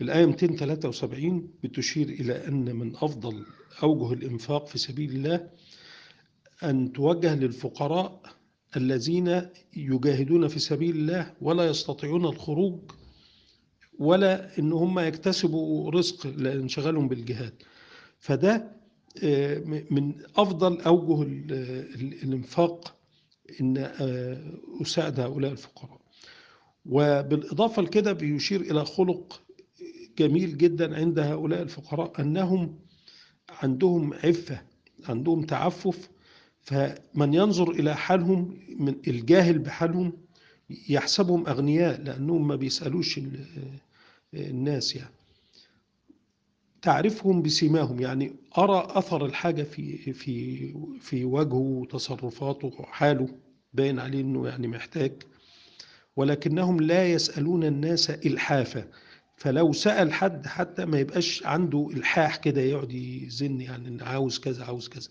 الآية 273 بتشير إلى أن من أفضل أوجه الإنفاق في سبيل الله أن توجه للفقراء الذين يجاهدون في سبيل الله ولا يستطيعون الخروج ولا إن هم يكتسبوا رزق لانشغالهم بالجهاد. فده آه، من أفضل أوجه ال- ال- الإنفاق إن آه، أساعد هؤلاء الفقراء. وبالإضافة لكده بيشير إلى خلق جميل جدا عند هؤلاء الفقراء أنهم عندهم عفة عندهم تعفف فمن ينظر إلى حالهم من الجاهل بحالهم يحسبهم أغنياء لأنهم ما بيسألوش ال- الناس يعني. تعرفهم بسيماهم يعني أرى أثر الحاجة في في في وجهه وتصرفاته وحاله باين عليه إنه يعني محتاج ولكنهم لا يسألون الناس إلحافا. فلو سأل حد حتى ما يبقاش عنده إلحاح كده يقعد يزن يعني عاوز كذا عاوز كذا.